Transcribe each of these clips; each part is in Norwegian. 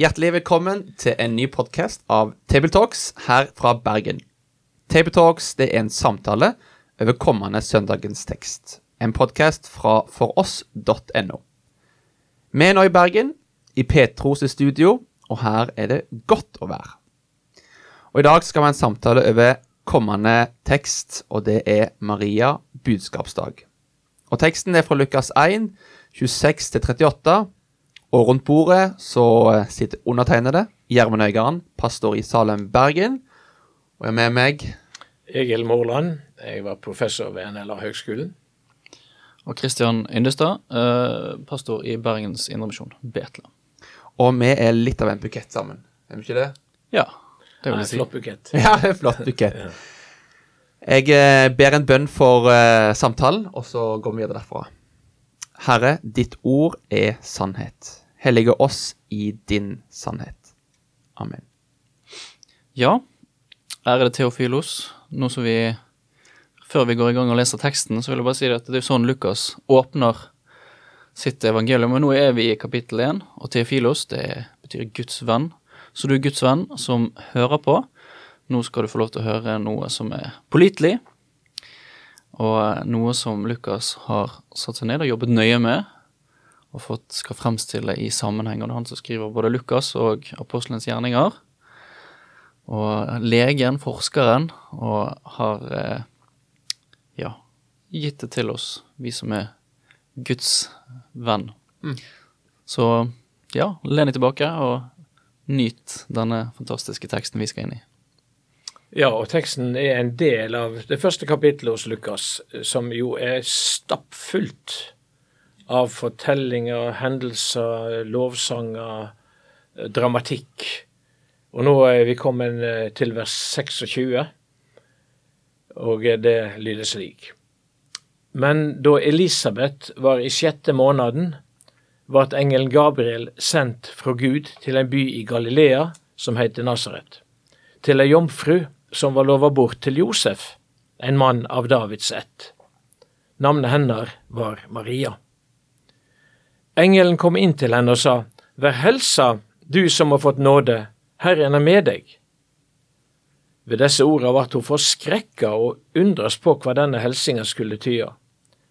Hjertelig velkommen til en ny podkast av Tabletalks her fra Bergen. Tabletalks det er en samtale over kommende søndagens tekst. En podkast fra foross.no. Vi er nå i Bergen, i Petros studio, og her er det godt å være. Og I dag skal vi ha en samtale over kommende tekst, og det er Maria budskapsdag. Og Teksten er fra Lukas 1, 26-38. Og rundt bordet så sitter undertegnede, Gjermund Øygarden, pastor i Salem, Bergen. Og jeg er med meg Egil Morland. Jeg var professor ved NLA høgskolen. Og Kristian Yndestad, eh, pastor i Bergens Indremisjon, Betlehem. Og vi er litt av en bukett sammen, er vi ikke det? Ja, det vil Nei, jeg si. flott bukett. Ja, en flott bukett. Jeg eh, ber en bønn for eh, samtalen, og så går vi videre derfra. Herre, ditt ord er sannhet. Hellige oss i din sannhet. Amen. Ja, ærede Theofilos, nå som vi Før vi går i gang og leser teksten, så vil jeg bare si at det er sånn Lukas åpner sitt evangelium. Men nå er vi i kapittel 1, og Theofilos, det betyr Guds venn. Så du er Guds venn som hører på. Nå skal du få lov til å høre noe som er pålitelig, og noe som Lukas har satt seg ned og jobbet nøye med, og fått skal fremstille i sammenheng. Og det er han som skriver både Lukas og apostelens gjerninger. Og legen, forskeren, og har eh, ja, gitt det til oss, vi som er Guds venn. Så ja, len deg tilbake og nyt denne fantastiske teksten vi skal inn i. Ja, og teksten er en del av det første kapittelet hos Lukas, som jo er stappfullt av fortellinger, hendelser, lovsanger, eh, dramatikk. Og nå er vi kommet eh, til vers 26, og eh, det lyder slik. Men da Elisabeth var i sjette måneden, vart engelen Gabriel sendt fra Gud til en by i Galilea som heter Nasaret, til ei jomfru som var lova bort til Josef, en mann av Davids ett. Navnet hennes var Maria. Engelen kom inn til henne og sa, Vær helsa, du som har fått nåde, Herren er med deg. Ved disse orda ble hun forskrekka og undres på hva denne helsinga skulle tyde.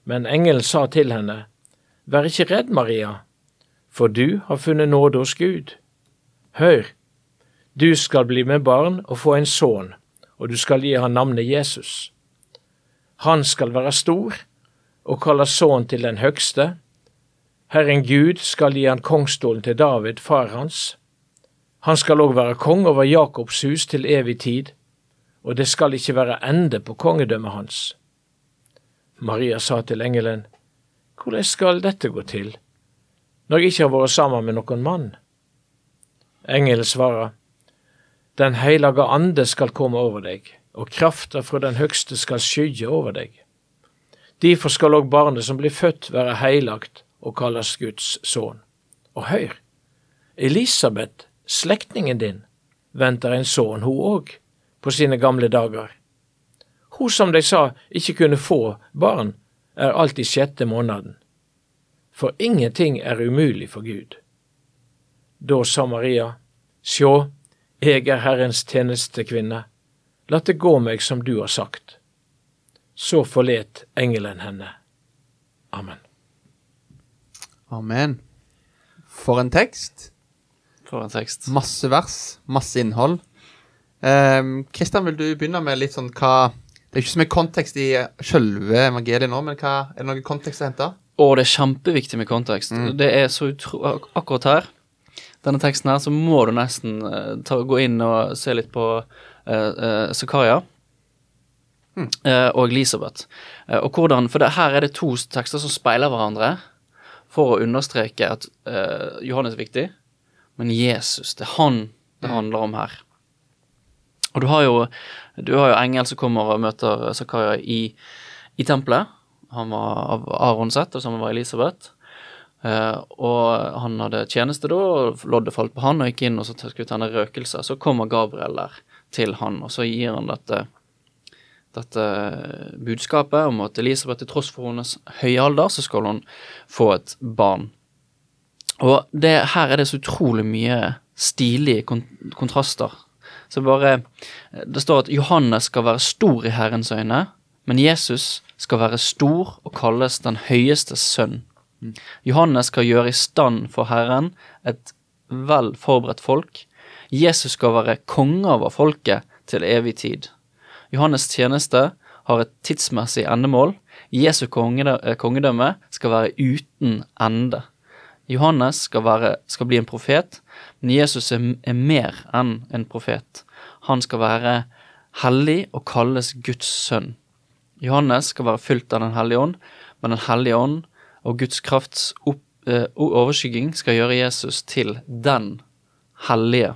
Men engelen sa til henne, Vær ikke redd, Maria, for du har funnet nåde hos Gud. Hør, du skal bli med barn og få en sønn, og du skal gi han navnet Jesus. Han skal være stor og kalles sønn til den høgste. Herren Gud skal gi han kongstolen til David, far hans. Han skal òg være kong over Jakobs hus til evig tid, og det skal ikke være ende på kongedømmet hans. Maria sa til engelen, Hvordan skal dette gå til, når jeg ikke har vært sammen med noen mann? Engelen svarer, Den hellige ande skal komme over deg, og krafta fra den høgste skal skygge over deg. Derfor skal òg barnet som blir født være heilagt og kalles Guds sønn. Og hør, Elisabeth, slektningen din, venter en sønn, hun òg, på sine gamle dager. Hun som de sa ikke kunne få barn, er alt i sjette måneden. For ingenting er umulig for Gud. Da sa Maria, Sjå, jeg er Herrens tjenestekvinne, la det gå meg som du har sagt. Så forlet engelen henne. Amen. Amen. For en tekst. For en tekst. Masse vers, masse innhold. Kristian, Kristian, vil du begynne med litt sånn hva Det er ikke så mye kontekst i selve evangeliet nå, men hva, er det noe kontekst å hente? Å, det er kjempeviktig med kontekst. Det er så utro... Akkurat her, denne teksten her, så må du nesten uh, ta, gå inn og se litt på uh, Zakaria eh, og Elisabeth. Og hvordan, For det, her er det to tekster som speiler hverandre for å understreke at Johannes er viktig, men Jesus, det er han det handler om her. Og du har jo, du har jo engel som kommer og møter Zakaria i, i tempelet. Han var av Aron sett, og sammen var Elisabeth. Eh, og han hadde tjeneste da, og loddet falt på han, og gikk inn og så skulle tenne røkelse. Så kommer Gabriel der til han, og så gir han dette, dette budskapet om at Elisabeth, til tross for hennes høye alder, så skal hun få et barn. Og det, her er det så utrolig mye stilige kont kontraster. Så bare Det står at Johannes skal være stor i Herrens øyne, men Jesus skal være stor og kalles den høyeste sønn. Johannes skal gjøre i stand for Herren et vel forberedt folk. Jesus skal være konge over folket til evig tid. Johannes' tjeneste har et tidsmessig endemål. Jesu kongedømme skal være uten ende. Johannes skal, være, skal bli en profet, men Jesus er, er mer enn en profet. Han skal være hellig og kalles Guds sønn. Johannes skal være fylt av Den hellige ånd, men Den hellige ånd og Guds krafts opp, eh, overskygging skal gjøre Jesus til den hellige.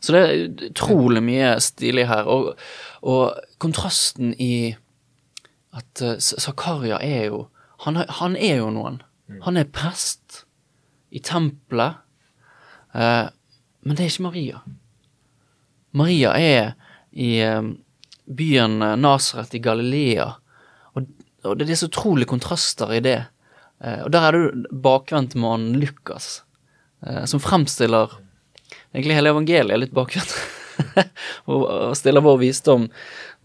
Så det er utrolig mye stilig her, og, og kontrasten i at uh, Zakaria er jo han, han er jo noen. Han er prest i tempelet, eh, men det er ikke Maria. Maria er i eh, byen Nasaret i Galilea, og, det er så utrolige kontraster i det. Eh, og der er du bakvendtmannen Lukas, eh, som fremstiller egentlig hele evangeliet litt bakvendt. og, stiller vår visdom,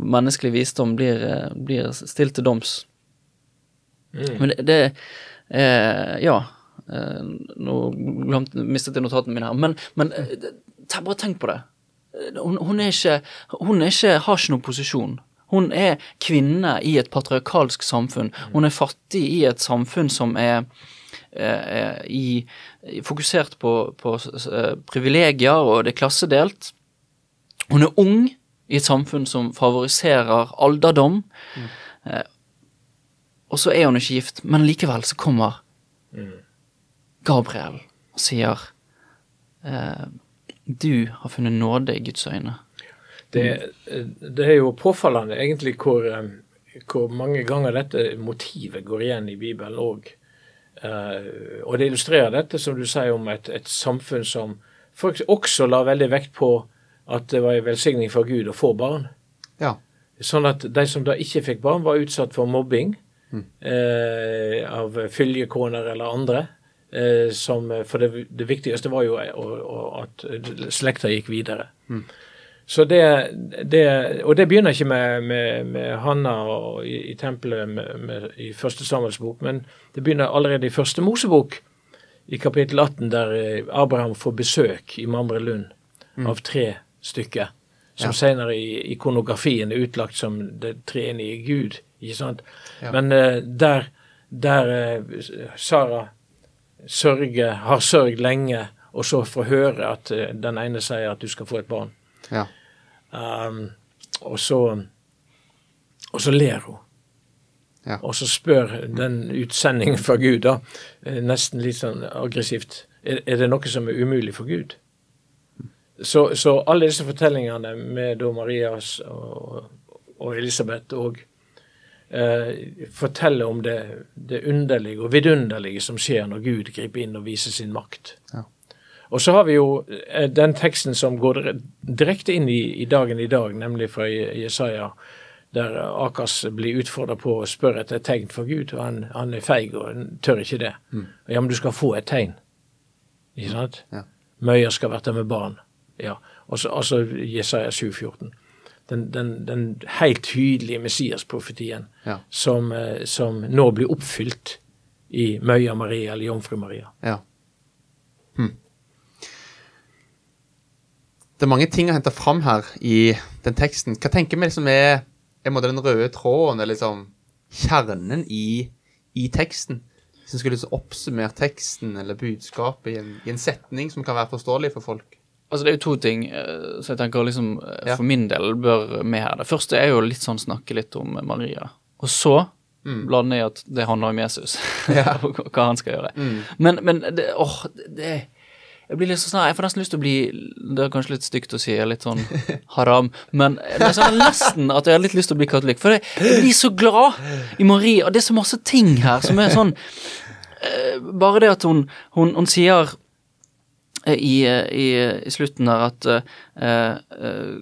menneskelig visdom, blir, eh, blir stilt til doms. Men det, det eh, Ja. Eh, nå glemte, mistet jeg notatene mine her. Men, men bare tenk på det. Hun, hun, er ikke, hun er ikke, har ikke noen posisjon. Hun er kvinne i et patriarkalsk samfunn. Hun er fattig i et samfunn som er er, er i, fokusert på, på eh, privilegier, og det er klassedelt. Hun er ung i et samfunn som favoriserer alderdom. Eh, og så er hun ikke gift, men likevel så kommer Gabriel og sier eh, Du har funnet nåde i Guds øyne. Det, det er jo påfallende egentlig hvor, eh, hvor mange ganger dette motivet går igjen i Bibelen òg. og det illustrerer dette, som du sier, om et, et samfunn som folk også la veldig vekt på at det var en velsigning for Gud å få barn. Ja. Sånn at de som da ikke fikk barn, var utsatt for mobbing eh, av fyljekoner eller andre. Eh, som, for det, det viktigste var jo å, å, at slekta gikk videre. Så det, det, og det begynner ikke med, med, med Hanna og i, i tempelet med, i første Samuels bok, men det begynner allerede i første Mosebok, i kapittel 18, der eh, Abraham får besøk i Mamre Lund av tre stykker, som Ja. senere i ikonografien er utlagt som det treenige Gud. ikke sant? Ja. Men uh, der, der uh, Sara sørger, har sørget lenge, og så får høre at uh, den ene sier at du skal få et barn. Ja. Um, og så og så ler hun. Ja. Og så spør den utsendingen fra Gud, da, eh, nesten litt sånn aggressivt, er, er det noe som er umulig for Gud? Så, så alle disse fortellingene med da Marias og, og Elisabeth og eh, forteller om det, det underlige og vidunderlige som skjer når Gud griper inn og viser sin makt. Ja. Og så har vi jo eh, den teksten som går direkte inn i, i dagen i dag, nemlig fra Jesaja, der Akas blir utfordra på å spørre etter et tegn for Gud, og han, han er feig og han tør ikke det. Ja, men du skal få et tegn. Ikke sant? Ja. Møya skal verte med barn. Ja. Og så altså Jesaja 7,14. Den, den, den helt tydelige Messias-profetien Ja. som, eh, som nå blir oppfylt i Møya Maria, eller Jomfru Maria. Ja. Hm. Det er mange ting å hente fram her i den teksten. Hva tenker vi liksom er, er den røde tråden, eller liksom kjernen i, i teksten? Hvis en skulle liksom oppsummere teksten eller budskapet i en, i en setning som kan være forståelig for folk. Altså Det er jo to ting så som jeg tenker liksom eh, Ja. for min del bør med her. Det første er jo litt sånn snakke litt om Maria. Og så blande i at det handler om Jesus. Ja. og hva han skal gjøre. Men, men det, åh, det Jeg blir litt sånn Jeg får nesten lyst til å bli Det er kanskje litt stygt å si, jeg er litt sånn haram, men det sånn nesten at jeg har litt lyst til å bli katolikk. For jeg, jeg blir så glad i Marie, og det er så masse ting her som er sånn eh, Bare det at hun, hun, hun sier eh, i, i, i slutten her at eh, eh,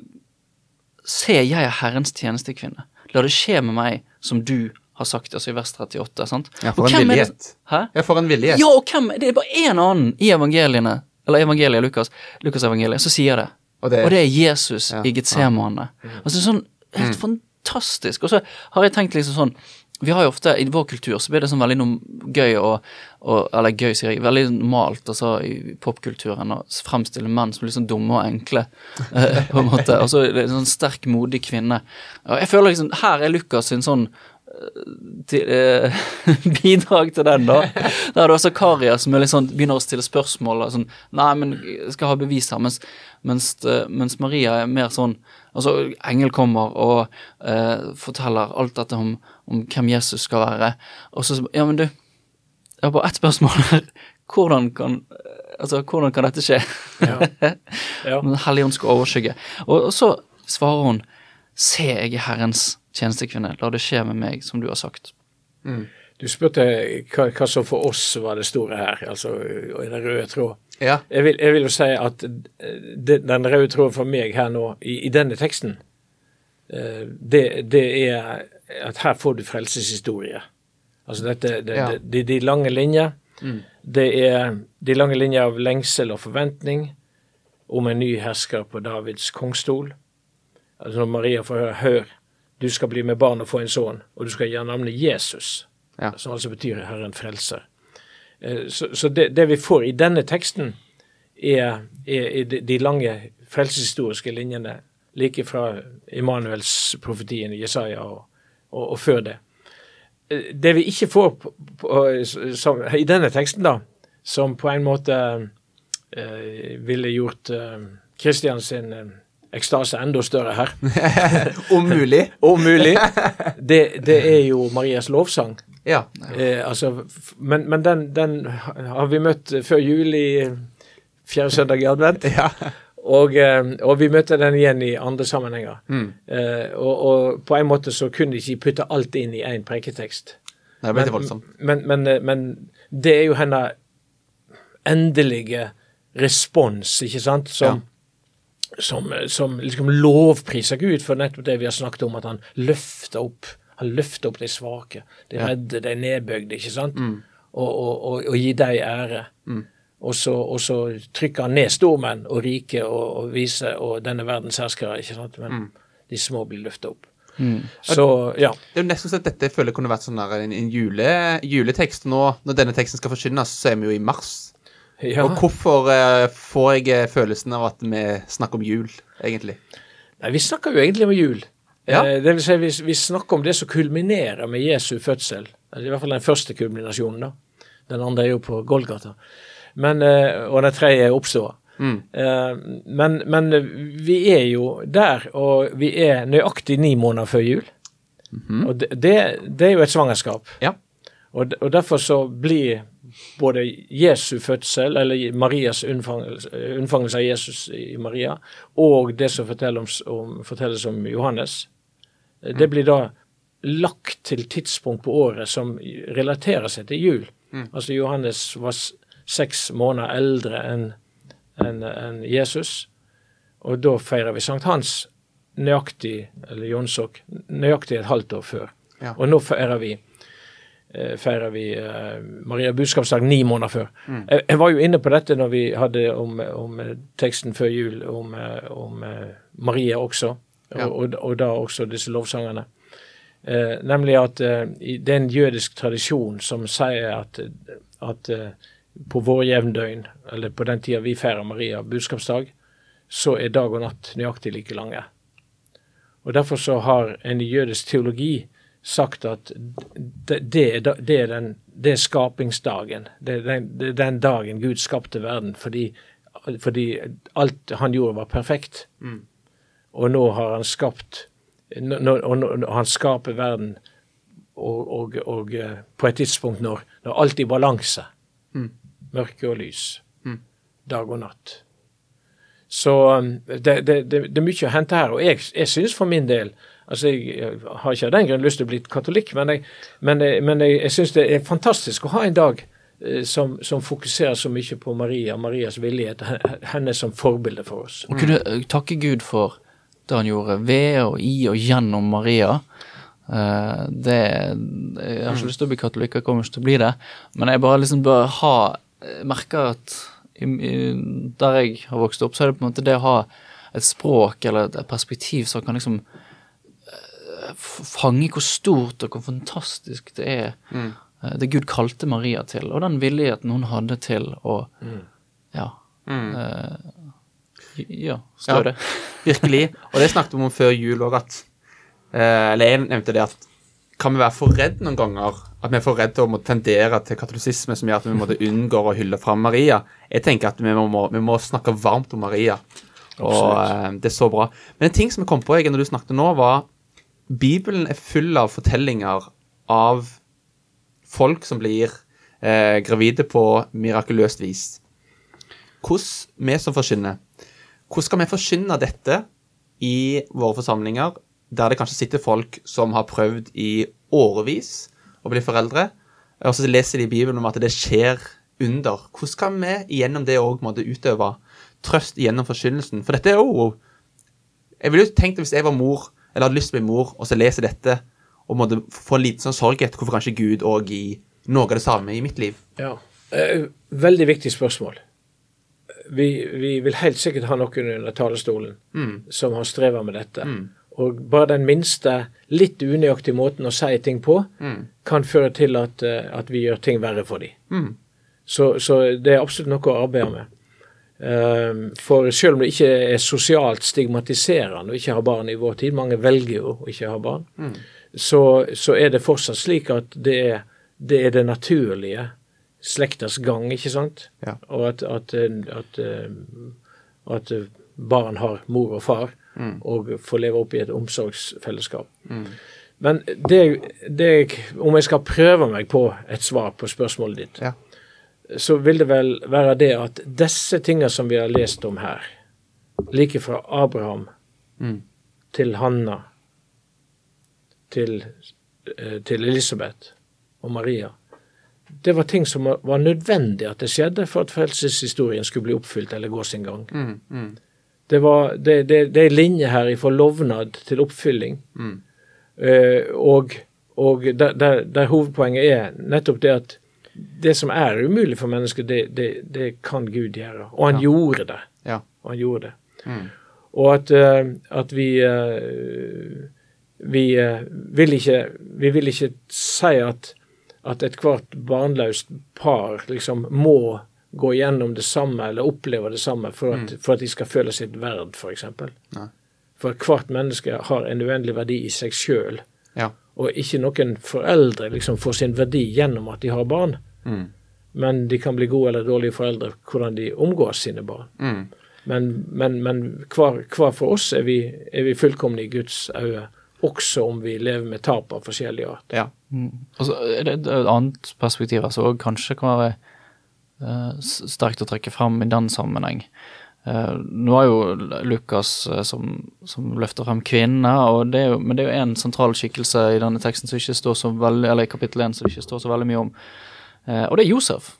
Se, jeg er Herrens tjenestekvinne. La det skje med meg som du har sagt, altså i vers 38. sant? Ja, Og for en villighet. Hæ? Ja, for en villighet. Ja, og hvem? Det er bare én annen i evangeliene eller evangeliet Lukas, Lukas evangeliet, så sier det. Og det- Og det er Jesus Ja. i Getsemane. Altså sånn helt fantastisk. Og så har jeg tenkt liksom sånn vi har jo ofte, I vår kultur så blir det sånn veldig nom- gøy og, og Eller gøy, sier jeg. Veldig normalt altså, i popkulturen å fremstille menn som litt sånn dumme og enkle. eh, på en måte. Og så en sånn sterk, modig kvinne. Og jeg føler liksom Her er Lukas sin sånn til, eh, bidrag til den, da. Der er det også Karia som er litt sånn, begynner å stille spørsmål. Sånn, Nei, men jeg skal ha bevis her. Mens, mens, eh, mens Maria er mer sånn Altså, engel kommer og eh, forteller alt dette om, om hvem Jesus skal være. Og så Ja, men du, jeg har bare ett spørsmål her. Hvordan kan Altså, hvordan kan dette skje? Ja. Ja. Helligånd skal overskygge. Og, og så svarer hun Se, jeg er Herrens tjenestekvinne, la det skje med meg, som du har sagt. Du spurte hva, hva som for oss var det store her, altså i den røde tråd. Ja. Jeg vil, jeg vil jo si at eh, det, den røde tråden for meg her nå, i, i denne teksten, eh, det, det er at her får du frelseshistorie. Altså dette, det, Ja. det, de, de lange linjer. Det er de lange linjer av lengsel og forventning om en ny hersker på Davids kongstol. Altså når Maria får høre 'Hør, du skal bli med barn og få en sønn, og du skal gi navnet Jesus', Ja. som altså betyr Herren frelser. Eh, Så, så det, det vi får i denne teksten, er, er, de, de lange frelseshistoriske linjene like fra Immanuels profetien i Jesaja og, og, og før det. Eh, Det vi ikke får på, på, som, i denne teksten, da, som på en måte eh, ville gjort eh, Kristian sin eh, ekstase enda større her, Om mulig. om mulig, det, det er jo Marias lovsang. Ja. Eh, altså, men men den, den har vi møtt før jul i fjerde søndag i advent. Ja. Og, eh, og vi møter den igjen i andre sammenhenger. Mm. Eh, og, og på en måte så kunne de ikke putte alt inn i én preketekst. Det ble men, voldsomt. Men, men, eh, men det er jo hennes endelige respons, ikke sant, som, som, som liksom lovpriser Gud for nettopp det vi har snakket om, at han løfter opp han løfter opp de svake, de Ja. redde, de nedbygde, ikke sant, og, og, og, og gi dem ære. Og så, og så trykker han ned stormenn og rike og, viser og denne verdens herskere, ikke sant, men de små blir løfta opp. Så, ja. Det er jo nesten så at dette jeg føler kunne vært sånn der en, en jule, juletekst. Nå, når denne teksten skal forkynnes, så er vi jo i mars. Ja. Og hvorfor eh, får jeg eh, følelsen av at vi snakker om jul, egentlig? Nei, vi snakker jo egentlig om jul. Ja. Eh, det vil si, vi, vi snakker om det som kulminerer med Jesu fødsel. I hvert fall den første kulminasjonen, da. Den andre er jo på Golgata. Men, og den tredje er oppståa. Mm. Men, men vi er jo der, og vi er nøyaktig ni måneder før jul. Og det, det, det er jo et svangerskap. Ja. Og, og derfor så blir både Jesu fødsel, eller Marias unnfangelse, av Jesus i Maria, og det som fortelles om, fortelles om Johannes, eh, det blir da lagt til tidspunkt på året som relaterer seg til jul. Altså Johannes var seks måneder eldre enn en, en Jesus, og da feirer vi Sankt Hans nøyaktig, eller Jonsok, nøyaktig et halvt år før. Ja. Og nå feirer vi feirer vi eh, Maria budskapsdag ni måneder før. Jeg, jeg var jo inne på dette når vi hadde om, om eh, teksten før jul, om, eh, om eh, Maria også, Ja. og, og, og da også disse lovsangene. Eh, nemlig at eh, det er en jødisk tradisjon som sier at, at eh, på vår jevndøgn, eller på den tida vi feirer Maria budskapsdag, så er dag og natt nøyaktig like lange. Og Derfor så har en jødisk teologi sagt at det, det, er den, det er skapingsdagen. Det er den, det er den dagen Gud skapte verden, fordi, fordi alt han gjorde, var perfekt. Og nå har han skapt når, nå, og nå, nå- Han skaper verden og, og, og eh, på et tidspunkt når, når alt er i balanse. Mørke og lys. Dag og natt. Så um, det, det, det, det er mye å hente her. Og jeg, jeg syns for min del altså Jeg har ikke av den grunn lyst til å bli katolikk, men jeg, men jeg, jeg, jeg syns det er fantastisk å ha en dag eh, som, som fokuserer så mye på Maria, Marias villighet, henne som forbilde for oss. Og kunne eh, takke Gud for det han gjorde ved og i og gjennom Maria. Eh, det Jeg har ikke lyst til å bli katolikk, jeg kommer ikke til å bli det, men jeg bare liksom bør ha jeg merker at Der jeg har vokst opp, så er det på en måte det å ha et språk eller et perspektiv som kan liksom fange hvor stort og hvor fantastisk det er Mm. eh, det Gud kalte Maria til, og den villigheten hun hadde til å Ja. Mm. Uh, ja, stå Ja. det. Virkelig. Og det snakket vi om før jul òg, at eh, Eller jeg nevnte det at kan vi være for redd noen ganger? At vi er for redd til å tendere til katolisisme som gjør at vi måtte unngå å hylle fram Maria? Jeg tenker at vi må, vi må snakke varmt om Maria. Og uh, det er så bra. Men en ting som jeg kom på jeg, når du snakket nå, var Bibelen er full av fortellinger av folk som blir eh, gravide på mirakuløst vis. Hvordan vi som forkynner, hvordan skal vi forkynne dette i våre forsamlinger, der det kanskje sitter folk som har prøvd i årevis å bli foreldre, og så leser de i Bibelen om at det skjer under. Hvordan skal vi gjennom det òg utøve trøst gjennom forkynnelsen? For dette er jo Jeg ville jo tenkt hvis jeg var mor, eller hadde lyst til å bli mor, og så leser dette, og måtte få en liten sånn sorg etter hvorfor kanskje Gud òg i noe av det samme i mitt liv? Ja. Eh, Veldig viktig spørsmål. Vi, vi vil helt sikkert ha noen under talerstolen som har streva med dette. Og bare den minste litt unøyaktige måten å si ting på, kan føre til at, eh, at vi gjør ting verre for dem. Mm. Så, så det er absolutt noe å arbeide med. Eh, For selv om det ikke er sosialt stigmatiserende å ikke ha barn i vår tid, mange velger jo å ikke ha barn, så, så er det fortsatt slik at det er det, er det naturlige slekters gang, ikke sant? Ja. Og at, at, at, eh, at barn har mor og far, og får leve opp i et omsorgsfellesskap. Men det, det, om jeg skal prøve meg på et svar på spørsmålet ditt, Ja. Så vil det vel være det at disse tingene som vi har lest om her, like fra Abraham Mm. til Hanna, til, eh, til Elisabeth og Maria, det var ting som var nødvendig at det skjedde for at frelseshistorien skulle bli oppfylt eller gå sin gang. Mm. Mm. Det, var, det, det, det er en linje her fra lovnad til oppfylling. Mm. Eh, og og der, der, der hovedpoenget er nettopp det at det som er umulig for mennesker, det, det, det kan Gud gjøre. Og han Ja. gjorde det. Ja. Og han gjorde det. Mm. Og at, eh, at vi eh, vi eh, vil ikke vi vil ikke si at at ethvert barnløst par liksom må gå gjennom det samme eller oppleve det samme for at, for at de skal føle sitt verd, f.eks. Nei. For hvert menneske har en uendelig verdi i seg sjøl. Ja. Og ikke noen foreldre liksom får sin verdi gjennom at de har barn. Mm. Men de kan bli gode eller dårlige foreldre hvordan de omgås sine barn. Mm. Men, men, men hver, hver for oss er vi, er vi fullkomne i Guds øyne, også om vi lever med tap av forskjellig art. Ja. Mm. Og så er det et et annet perspektiv som også kanskje kan være uh, sterkt å trekke fram i den sammenheng. Eh, nå er jo Lukas eh, som, som løfter frem kvinnene, men det er jo en sentral skikkelse i denne teksten som ikke står så veldig, eller i kapittel 1 som ikke står så veldig mye om, Eh, og det er Josef.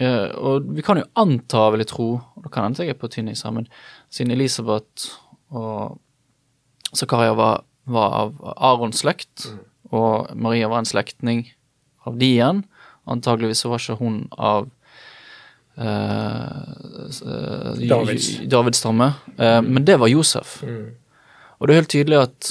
Eh, og vi kan jo anta, vil jeg tro, og da kan hende jeg er på tynn is her, men siden Elisabeth og Zakaria var, var av Arons slekt, og Maria var en slektning av de igjen. Antageligvis så var ikke hun av eh, eh, Davids. Davids stamme, eh, men det var Josef. Mm. Og det er helt tydelig at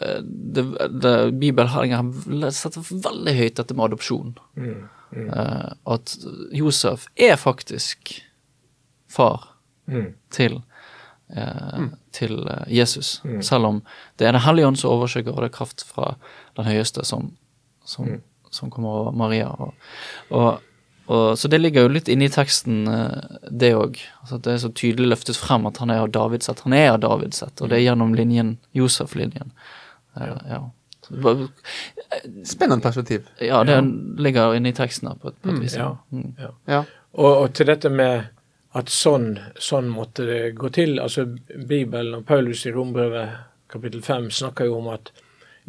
eh, det, det, Bibelen setter veldig høyt dette med adopsjon. Mm. Eh, at Josef er faktisk far Mm. til, Mm. til eh, Jesus. Selv om det er Den hellige ånd som overskygger, og det er kraft fra den høyeste som, som, som kommer over Maria. Og, og, og, så det ligger jo litt inne i teksten, eh, det òg. Altså at det er så tydelig løftet frem at han er av Davids sett. Han er av Davids sett, og det er gjennom linjen, Josef-linjen. Ja. ja. Så Spennende perspektiv. ja, det ligger inne i teksten her på et, på et vis. ja. Mm. Ja. Ja. Og, og til dette med at sånn, sånn måtte det gå til. altså Bibelen og Paulus i Rombrevet kapittel 5 snakker jo om at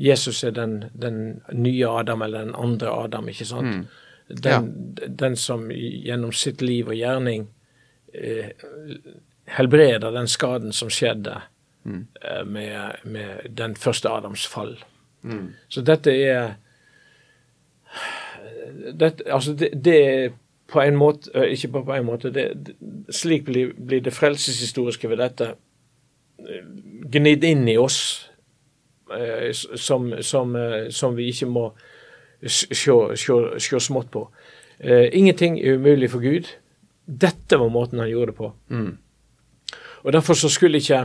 Jesus er den, den nye Adam, eller den andre Adam, ikke sant? Den, den som gjennom sitt liv og gjerning eh, helbreder den skaden som skjedde eh, med, med den første Adams fall. Så dette er dette, altså det, det er på en måte eh, Ikke bare på en måte. Det, det, slik blir, blir det frelseshistoriske ved dette eh, gnidd inn i oss eh, som, som, eh, som vi ikke må se, smått på. Eh, ingenting er umulig for Gud. Dette var måten han gjorde det på. Mm. Og derfor så skulle ikke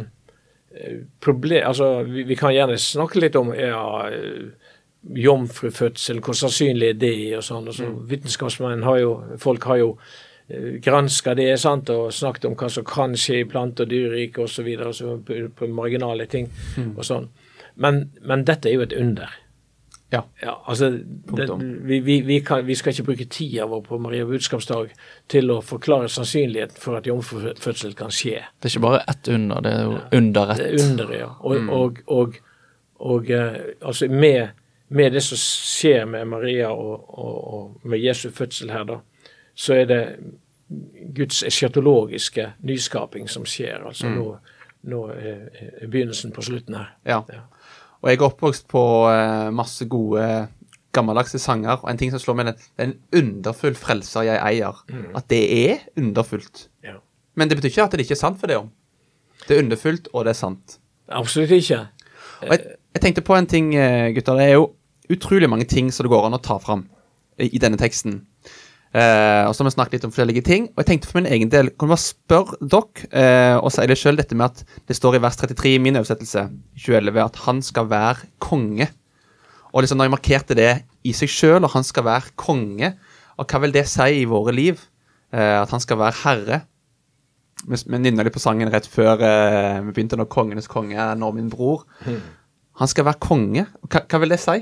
eh, problem, altså vi, vi kan gjerne snakke litt om ja, eh, jomfrufødsel, hvor sannsynlig er det, og sånn. og så Vitenskapsmenn har jo, folk har jo eh, granska det sant, og snakket om hva som kan skje i plante- og dyreriket osv. På, på marginale ting og sånn. Men, men dette er jo et under. Ja. Ja, altså, det, vi, vi, vi, kan, vi skal ikke bruke tida vår på Maria budskapsdag til å forklare sannsynligheten for at jomfrufødsel kan skje. Det er ikke bare ett under, det er jo under Det ett. er under, ja. Og, og, og, og eh, altså med, med det som skjer med Maria og, med Jesu fødsel her, da, så er det Guds eschatologiske nyskaping som skjer. Altså nå, nå er er begynnelsen på slutten her. Ja. Ja. Og jeg er oppvokst på eh, masse gode gammeldagse sanger, og en ting som slår meg, det er en underfull frelser jeg eier. At det er underfullt. Ja. Men det betyr ikke at det ikke er sant for det om. Det er underfullt, og det er sant. Absolutt ikke. Og jeg, jeg tenkte på en ting, eh, gutter. Det er jo utrolig mange ting som det går an å ta fram i, i denne teksten. Eh, og så har vi snakket litt om forskjellige ting. Og jeg tenkte for min egen del, kan du bare spørre dere, eh, og si det sjøl, dette med at det står i vers 33 i min oversettelse, i 2011, at han skal være konge. Og liksom når jeg markerte det i seg sjøl, og han skal være konge, og hva vil det si i våre liv? Eh, at han skal være herre. Vi, vi nynna litt på sangen rett før vi begynte, når kongenes konge er nå min bror. Han skal være konge. Hva, hva vil det si?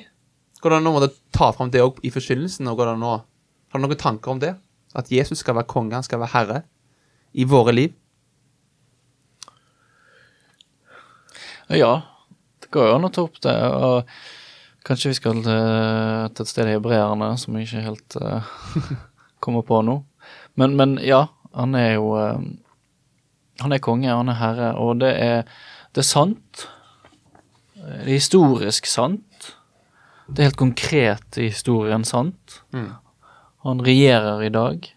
Går det an å ta fram det òg i forkynnelsen? og går det an å- Har du noen tanker om det? At Jesus skal være konge, han skal være herre i våre liv? Ja, det går an å ta opp det. og Kanskje vi skal til, til et sted i hebreerne som jeg ikke helt uh, kommer på nå. Men, men ja, han er jo uh, Han er konge, han er herre, og det er, det er sant. Det er historisk sant. Det er helt konkret i historien sant. Han regjerer i dag.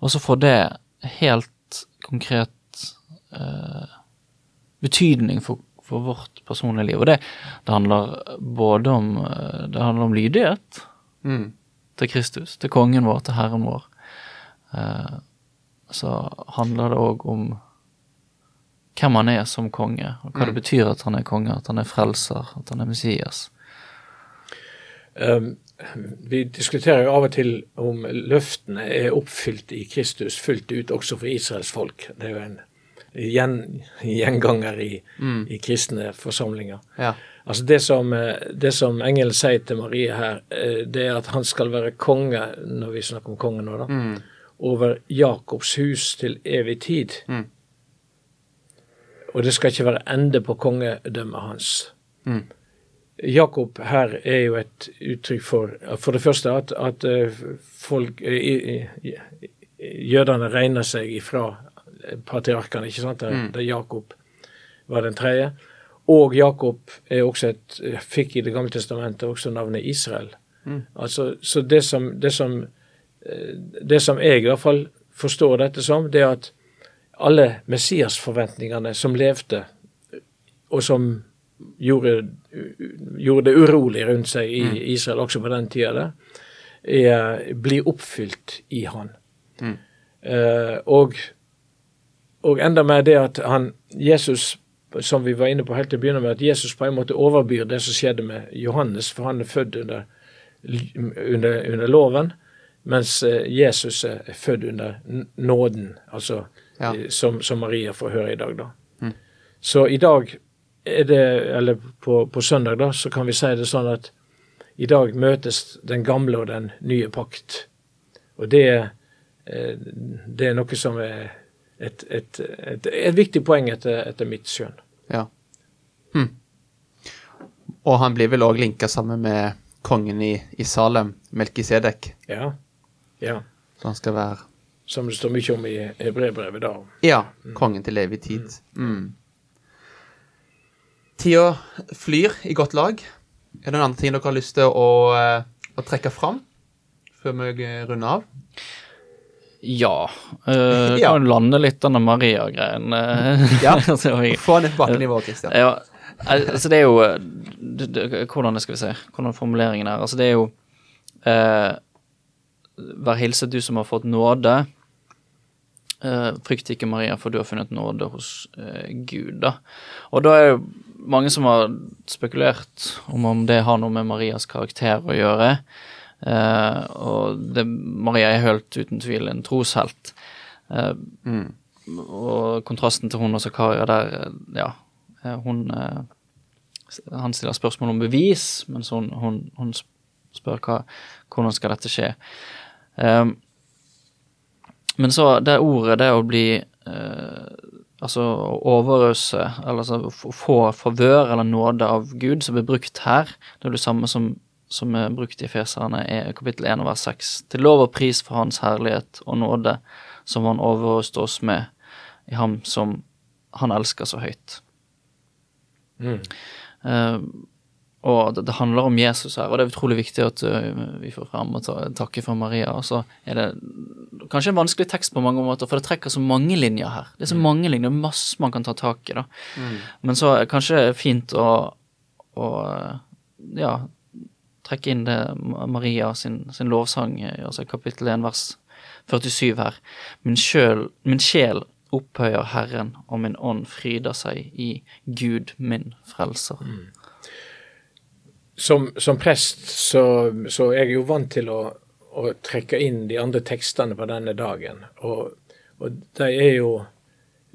Og så får det helt konkret eh, betydning for, for vårt personlige liv. Og det, det handler både om eh, Det handler om lydighet Mm. til Kristus, til kongen vår, til Herren vår. Eh, så handler det òg om hvem han er som konge, og hva det betyr at han er konge, at han er frelser, at han er Messias. Um, vi diskuterer jo av og til om løftene er oppfylt i Kristus fullt ut også for Israels folk. Det er jo en gjen, gjenganger i, i kristne forsamlinger. Ja. Altså det som, eh, det som engelen sier til Marie her, eh, det er at han skal være konge, når vi snakker om kongen nå, da, over Jakobs hus til evig tid. Mm. Og det skal ikke være ende på kongedømmet hans. Mm. Jakob her er jo et uttrykk for for det første at, at eh, folk eh, Jødene regner seg ifra patriarkene, ikke sant, der, der Jakob var den tredje. Og Jakob er også et, fikk i Det gamle testamentet også navnet Israel. Altså, så det som, det, som, eh, det som jeg i hvert fall forstår dette som, det er at alle Messias-forventningene som levde, og som gjorde, gjorde det urolig rundt seg i Israel også på den tida, der, er, blir oppfylt i han. Eh, og, og enda mer det at han, Jesus, som vi var inne på helt til å begynne med, at Jesus på en måte overbyr det som skjedde med Johannes, for han er født under, under, under loven, mens eh, Jesus er født under nåden, altså Ja. eh, som, som Maria får høre i dag, da. Så i dag det, eller på, på søndag, da, så kan vi si det sånn at i dag møtes den gamle og den nye pakt. Og det, eh, det er noe som er et, et, et, et viktig poeng etter, etter mitt skjønn. ja. Hm. Og han blir vel òg linka sammen med kongen i, i Salem, Melkisedek. Ja. ja. Så han skal være Som det står mye om i Hebrebrevet da. Ja, kongen til evig tid. Mm. Tida flyr i godt lag. Er det noen andre ting dere har lyst til å, eh, å trekke fram før vi runder av? Ja. Uh, Ja. Kan lande litt denne Maria-greien. eh. Ja. Få ned på bakkenivået, Christian. Ja, altså det er jo det, det, Hvordan skal vi se Hvordan formuleringen er Altså det er jo uh, Vær hilset du som har fått nåde. Uh, frykt ikke Maria, for du har funnet nåde hos uh, Gud, da. Og da er det jo mange som har spekulert om om det har noe med Marias karakter å gjøre. Uh, og det, Maria er helt uten tvil en troshelt. Uh, Mm. og kontrasten til hun og Zakaria der, ja eh, Hun uh, Han stiller spørsmål om bevis, mens hun, hun, hun spør hva, hvordan skal dette skje. Men så det ordet, det å bli Altså overøse, eller altså få favør eller nåde av Gud, som blir brukt her, det er det samme som, som er brukt i Feserne i kapittel 1 vers 6. Til lov og pris for Hans herlighet og nåde, som Han overøste oss med i ham som Han elsker så høyt. Mm. Og det, det handler om Jesus her, og det er utrolig viktig at uh, vi får frem og ta, takke for Maria. Og så er det kanskje en vanskelig tekst på mange måter, for det trekker så mange linjer her. Det er så mange linjer, masse man kan ta tak i, da. Men så er det kanskje fint å, å ja, trekke inn det Maria sin, sin lovsang, eh, altså kapittel 1 vers 47 her. Min, sjøl, min sjel opphøyer Herren, og min ånd fryder seg i Gud min frelser. Som, som prest så, så er jeg jo vant til å, å trekke inn de andre tekstene på denne dagen. Og, og de er jo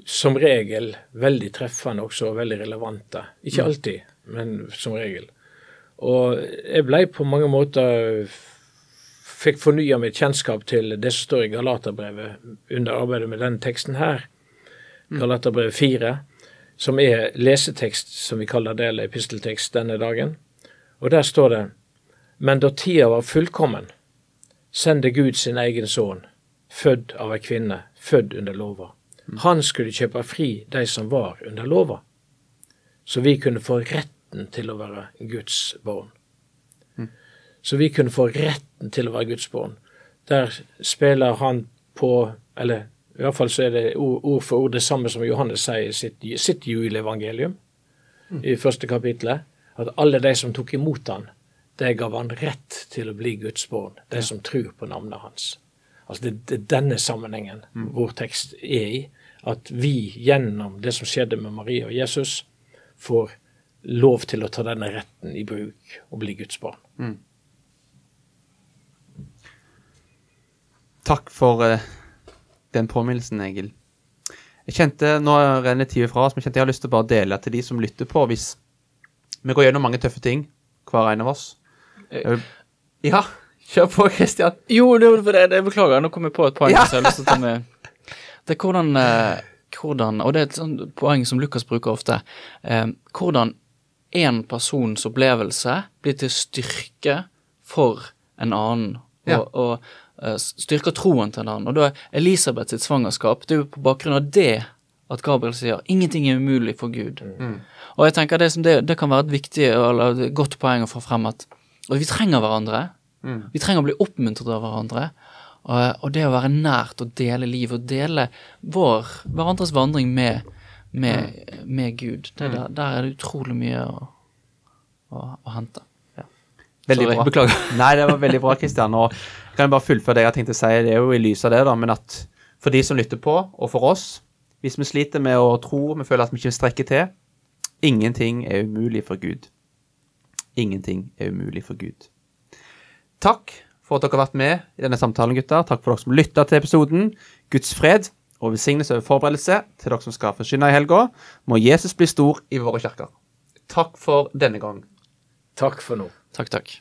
som regel veldig treffende også, og veldig relevante. Ikke alltid, men som regel. Og jeg blei på mange måter Fikk fornya mitt kjennskap til det som står i Galaterbrevet under arbeidet med denne teksten her. Galaterbrevet 4, som er lesetekst, som vi kaller det, eller episteltekst denne dagen. Og der står det Men da tida var fullkommen, sendte Gud sin egen sønn, født av ei kvinne, født under lova. Han skulle kjøpe fri de som var under lova, så vi kunne få retten til å være Guds barn. Så vi kunne få retten til å være Guds barn. Der spiller han på Eller i hvert fall så er det ord, for ord det samme som Johannes sier i sitt, sitt juleevangelium i første kapittelet at alle de som tok imot han, det gav han rett til å bli Guds barn. De som tror på navnet hans. Altså Det det er denne sammenhengen vår tekst er i. At vi gjennom det som skjedde med Maria og Jesus, får lov til å ta denne retten i bruk og bli Guds barn. Takk for uh, den påminnelsen, Egil. Jeg kjente, Nå renner tida fra oss, men jeg kjente jeg har lyst til å bare dele til de som lytter på. Hvis vi går gjennom mange tøffe ting, hver en av oss Jeg vil- Ja, kjør på, Christian. Jo, det, det, det, beklager, nå kom jeg på et poeng Ja. som jeg har lyst til å ta med. Det er hvordan, eh, hvordan Og det er et sånt poeng som Lukas bruker ofte. Eh, hvordan en persons opplevelse blir til styrke for en annen. Og, Ja. og eh, styrker troen til en annen. Og da er Elisabeth sitt svangerskap Det er jo på bakgrunn av det at Gabriel sier 'ingenting er umulig for Gud'. Og jeg tenker det, som det, det kan være et viktig eller et godt poeng å få frem at og vi trenger hverandre. Vi trenger å bli oppmuntret av hverandre. Og, og det å være nært og dele liv og dele vår, hverandres vandring med, med, med Gud. Det, der, der er det utrolig mye å, å, å hente. Ja. Veldig Sorry, bra. beklager. Nei, det var veldig bra, Kristian. Og kan jeg bare fullføre det jeg har tenkt å si. Det er jo i lys av det, da, men at for de som lytter på, og for oss, hvis vi sliter med å tro, vi føler at vi ikke strekker til, ingenting er umulig for Gud. Ingenting er umulig for Gud. Takk for at dere har vært med i denne samtalen, gutter. Takk for dere som lytta til episoden. Guds fred og velsignelse over forberedelse til dere som skal forsyne i helga. Må Jesus bli stor i våre kirker. Takk for denne gang. Takk for nå. Takk, takk.